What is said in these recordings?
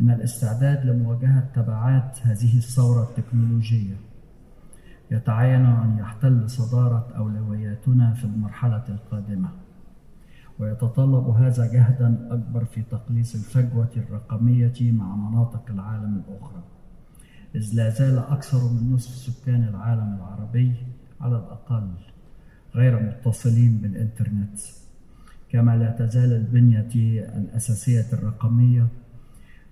إن الاستعداد لمواجهة تبعات هذه الثورة التكنولوجية يتعين أن يحتل صدارة أولوياتنا في المرحلة القادمة ويتطلب هذا جهدا أكبر في تقليص الفجوة الرقمية مع مناطق العالم الأخرى إذ لا زال أكثر من نصف سكان العالم العربي على الأقل غير متصلين بالإنترنت كما لا تزال البنية الأساسية الرقمية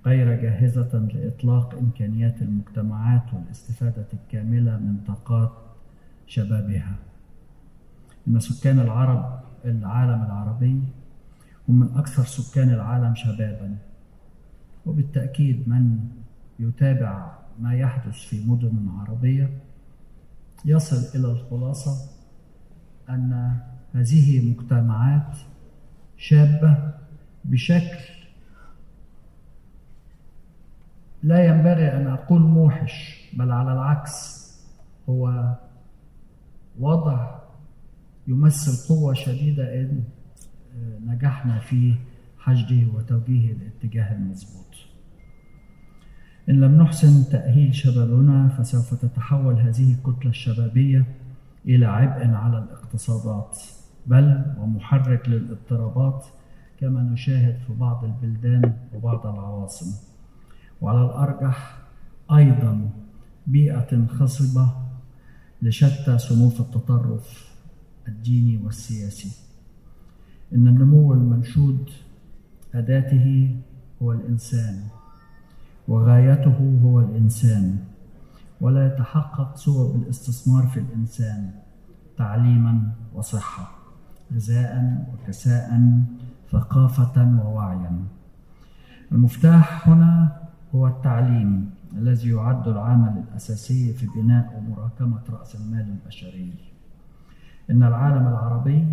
غير جاهزة لإطلاق إمكانيات المجتمعات والاستفادة الكاملة من طاقات شبابها. إن سكان العرب العالم العربي هم من أكثر سكان العالم شبابا وبالتأكيد من يتابع ما يحدث في مدن عربية يصل إلى الخلاصة أن هذه مجتمعات شابة بشكل لا ينبغي أن أقول موحش بل على العكس هو وضع يمثل قوة شديدة إن نجحنا في حشده وتوجيهه الاتجاه المضبوط إن لم نحسن تأهيل شبابنا فسوف تتحول هذه الكتلة الشبابية إلى عبء على الاقتصادات بل ومحرك للاضطرابات كما نشاهد في بعض البلدان وبعض العواصم. وعلى الأرجح أيضا بيئة خصبة لشتى صنوف التطرف الديني والسياسي. إن النمو المنشود أداته هو الإنسان وغايته هو الإنسان ولا يتحقق سوى بالاستثمار في الإنسان تعليما وصحة غذاء وكساء ثقافة ووعيا. المفتاح هنا هو التعليم الذي يعد العامل الأساسي في بناء ومراكمة رأس المال البشري. إن العالم العربي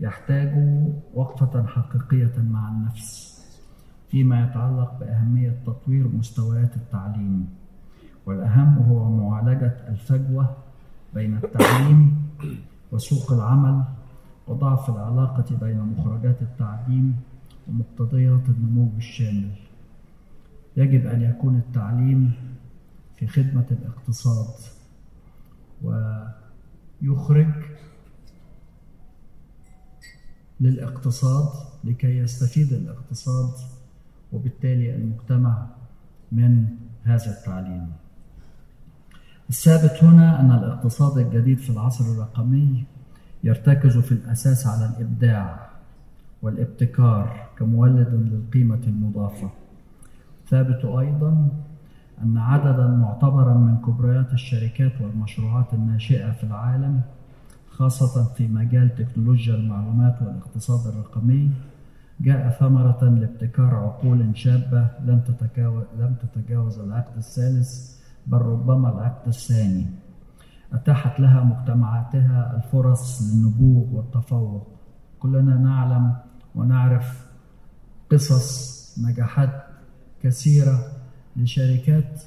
يحتاج وقفة حقيقية مع النفس فيما يتعلق بأهمية تطوير مستويات التعليم والأهم هو معالجة الفجوة بين التعليم وسوق العمل وضعف العلاقة بين مخرجات التعليم ومقتضيات النمو الشامل. يجب أن يكون التعليم في خدمة الاقتصاد ويخرج للاقتصاد لكي يستفيد الاقتصاد وبالتالي المجتمع من هذا التعليم. الثابت هنا أن الاقتصاد الجديد في العصر الرقمي يرتكز في الأساس على الإبداع والابتكار كمولد للقيمة المضافة. ثابت أيضا أن عددا معتبرا من كبريات الشركات والمشروعات الناشئة في العالم خاصة في مجال تكنولوجيا المعلومات والاقتصاد الرقمي جاء ثمرة لابتكار عقول شابة لم تتجاوز, لم تتجاوز العقد الثالث بل ربما العقد الثاني. أتاحت لها مجتمعاتها الفرص للنبوغ والتفوق. كلنا نعلم ونعرف قصص نجاحات كثيرة لشركات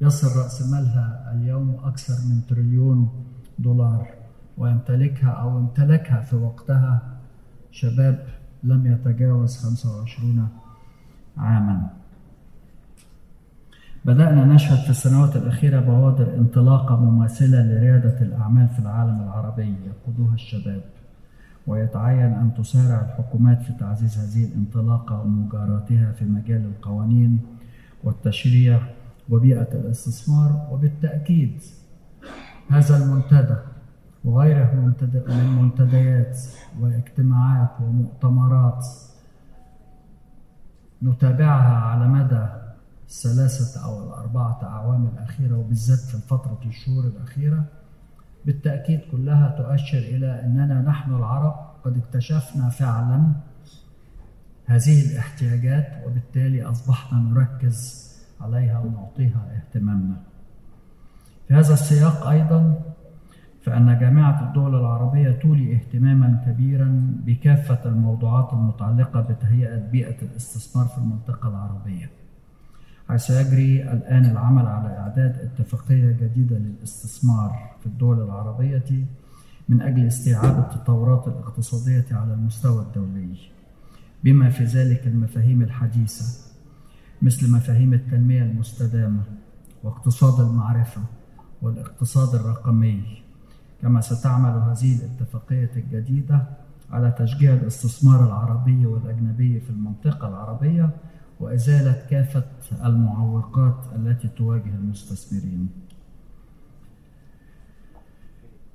يصل رأس مالها اليوم أكثر من تريليون دولار ويمتلكها أو امتلكها في وقتها شباب لم يتجاوز 25 عاما. بدأنا نشهد في السنوات الأخيرة بوادر انطلاقة مماثلة لريادة الأعمال في العالم العربي يقودها الشباب. ويتعين أن تسارع الحكومات في تعزيز هذه الانطلاقة ومجاراتها في مجال القوانين والتشريع وبيئة الاستثمار وبالتأكيد هذا المنتدى وغيره من منتديات واجتماعات ومؤتمرات نتابعها على مدى الثلاثة أو الأربعة أعوام الأخيرة وبالذات في فترة الشهور الأخيرة بالتأكيد كلها تؤشر إلى أننا نحن العرب قد اكتشفنا فعلا هذه الاحتياجات وبالتالي أصبحنا نركز عليها ونعطيها اهتمامنا. في هذا السياق أيضا فأن جامعة الدول العربية تولي اهتماما كبيرا بكافة الموضوعات المتعلقة بتهيئة بيئة الاستثمار في المنطقة العربية. حيث يجري الآن العمل على إعداد اتفاقية جديدة للاستثمار في الدول العربية من أجل استيعاب التطورات الاقتصادية على المستوى الدولي بما في ذلك المفاهيم الحديثة مثل مفاهيم التنمية المستدامة واقتصاد المعرفة والاقتصاد الرقمي. كما ستعمل هذه الاتفاقية الجديدة على تشجيع الاستثمار العربي والأجنبي في المنطقة العربية وإزالة كافة المعوقات التي تواجه المستثمرين.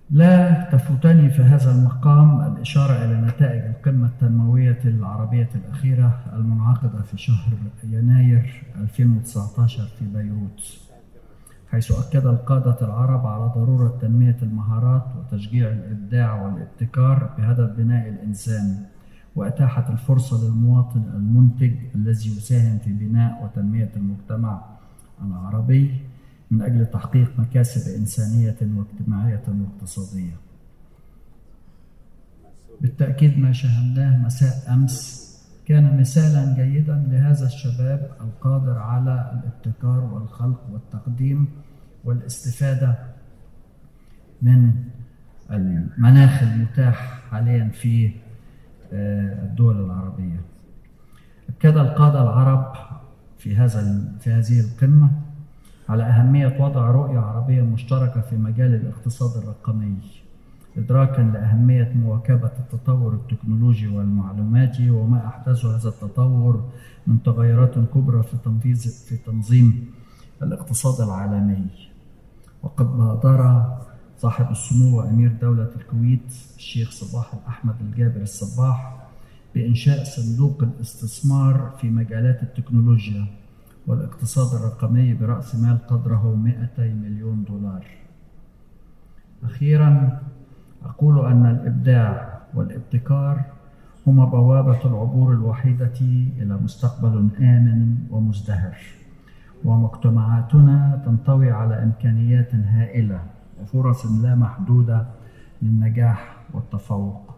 لا تفوتني في هذا المقام الإشارة إلى نتائج القمة التنموية العربية الأخيرة المنعقدة في شهر يناير 2019 في بيروت حيث أكد القادة العرب على ضرورة تنمية المهارات وتشجيع الإبداع والابتكار بهدف بناء الإنسان وأتاحت الفرصة للمواطن المنتج الذي يساهم في بناء وتنمية المجتمع العربي من أجل تحقيق مكاسب إنسانية واجتماعية واقتصادية. بالتأكيد ما شاهدناه مساء أمس كان مثالا جيدا لهذا الشباب القادر على الابتكار والخلق والتقديم والاستفادة من المناخ المتاح حاليا في الدول العربية. أكد القادة العرب في هذا في هذه القمة على أهمية وضع رؤية عربية مشتركة في مجال الاقتصاد الرقمي إدراكا لأهمية مواكبة التطور التكنولوجي والمعلوماتي وما أحدثه هذا التطور من تغيرات كبرى في تنفيذ في تنظيم الاقتصاد العالمي. وقد بادر صاحب السمو وأمير دولة الكويت الشيخ صباح الأحمد الجابر الصباح بإنشاء صندوق الاستثمار في مجالات التكنولوجيا والاقتصاد الرقمي برأس مال قدره 200 مليون دولار. أخيرا أقول أن الإبداع والابتكار هما بوابة العبور الوحيدة إلى مستقبل آمن ومزدهر ومجتمعاتنا تنطوي على إمكانيات هائلة. وفرص لا محدودة للنجاح والتفوق.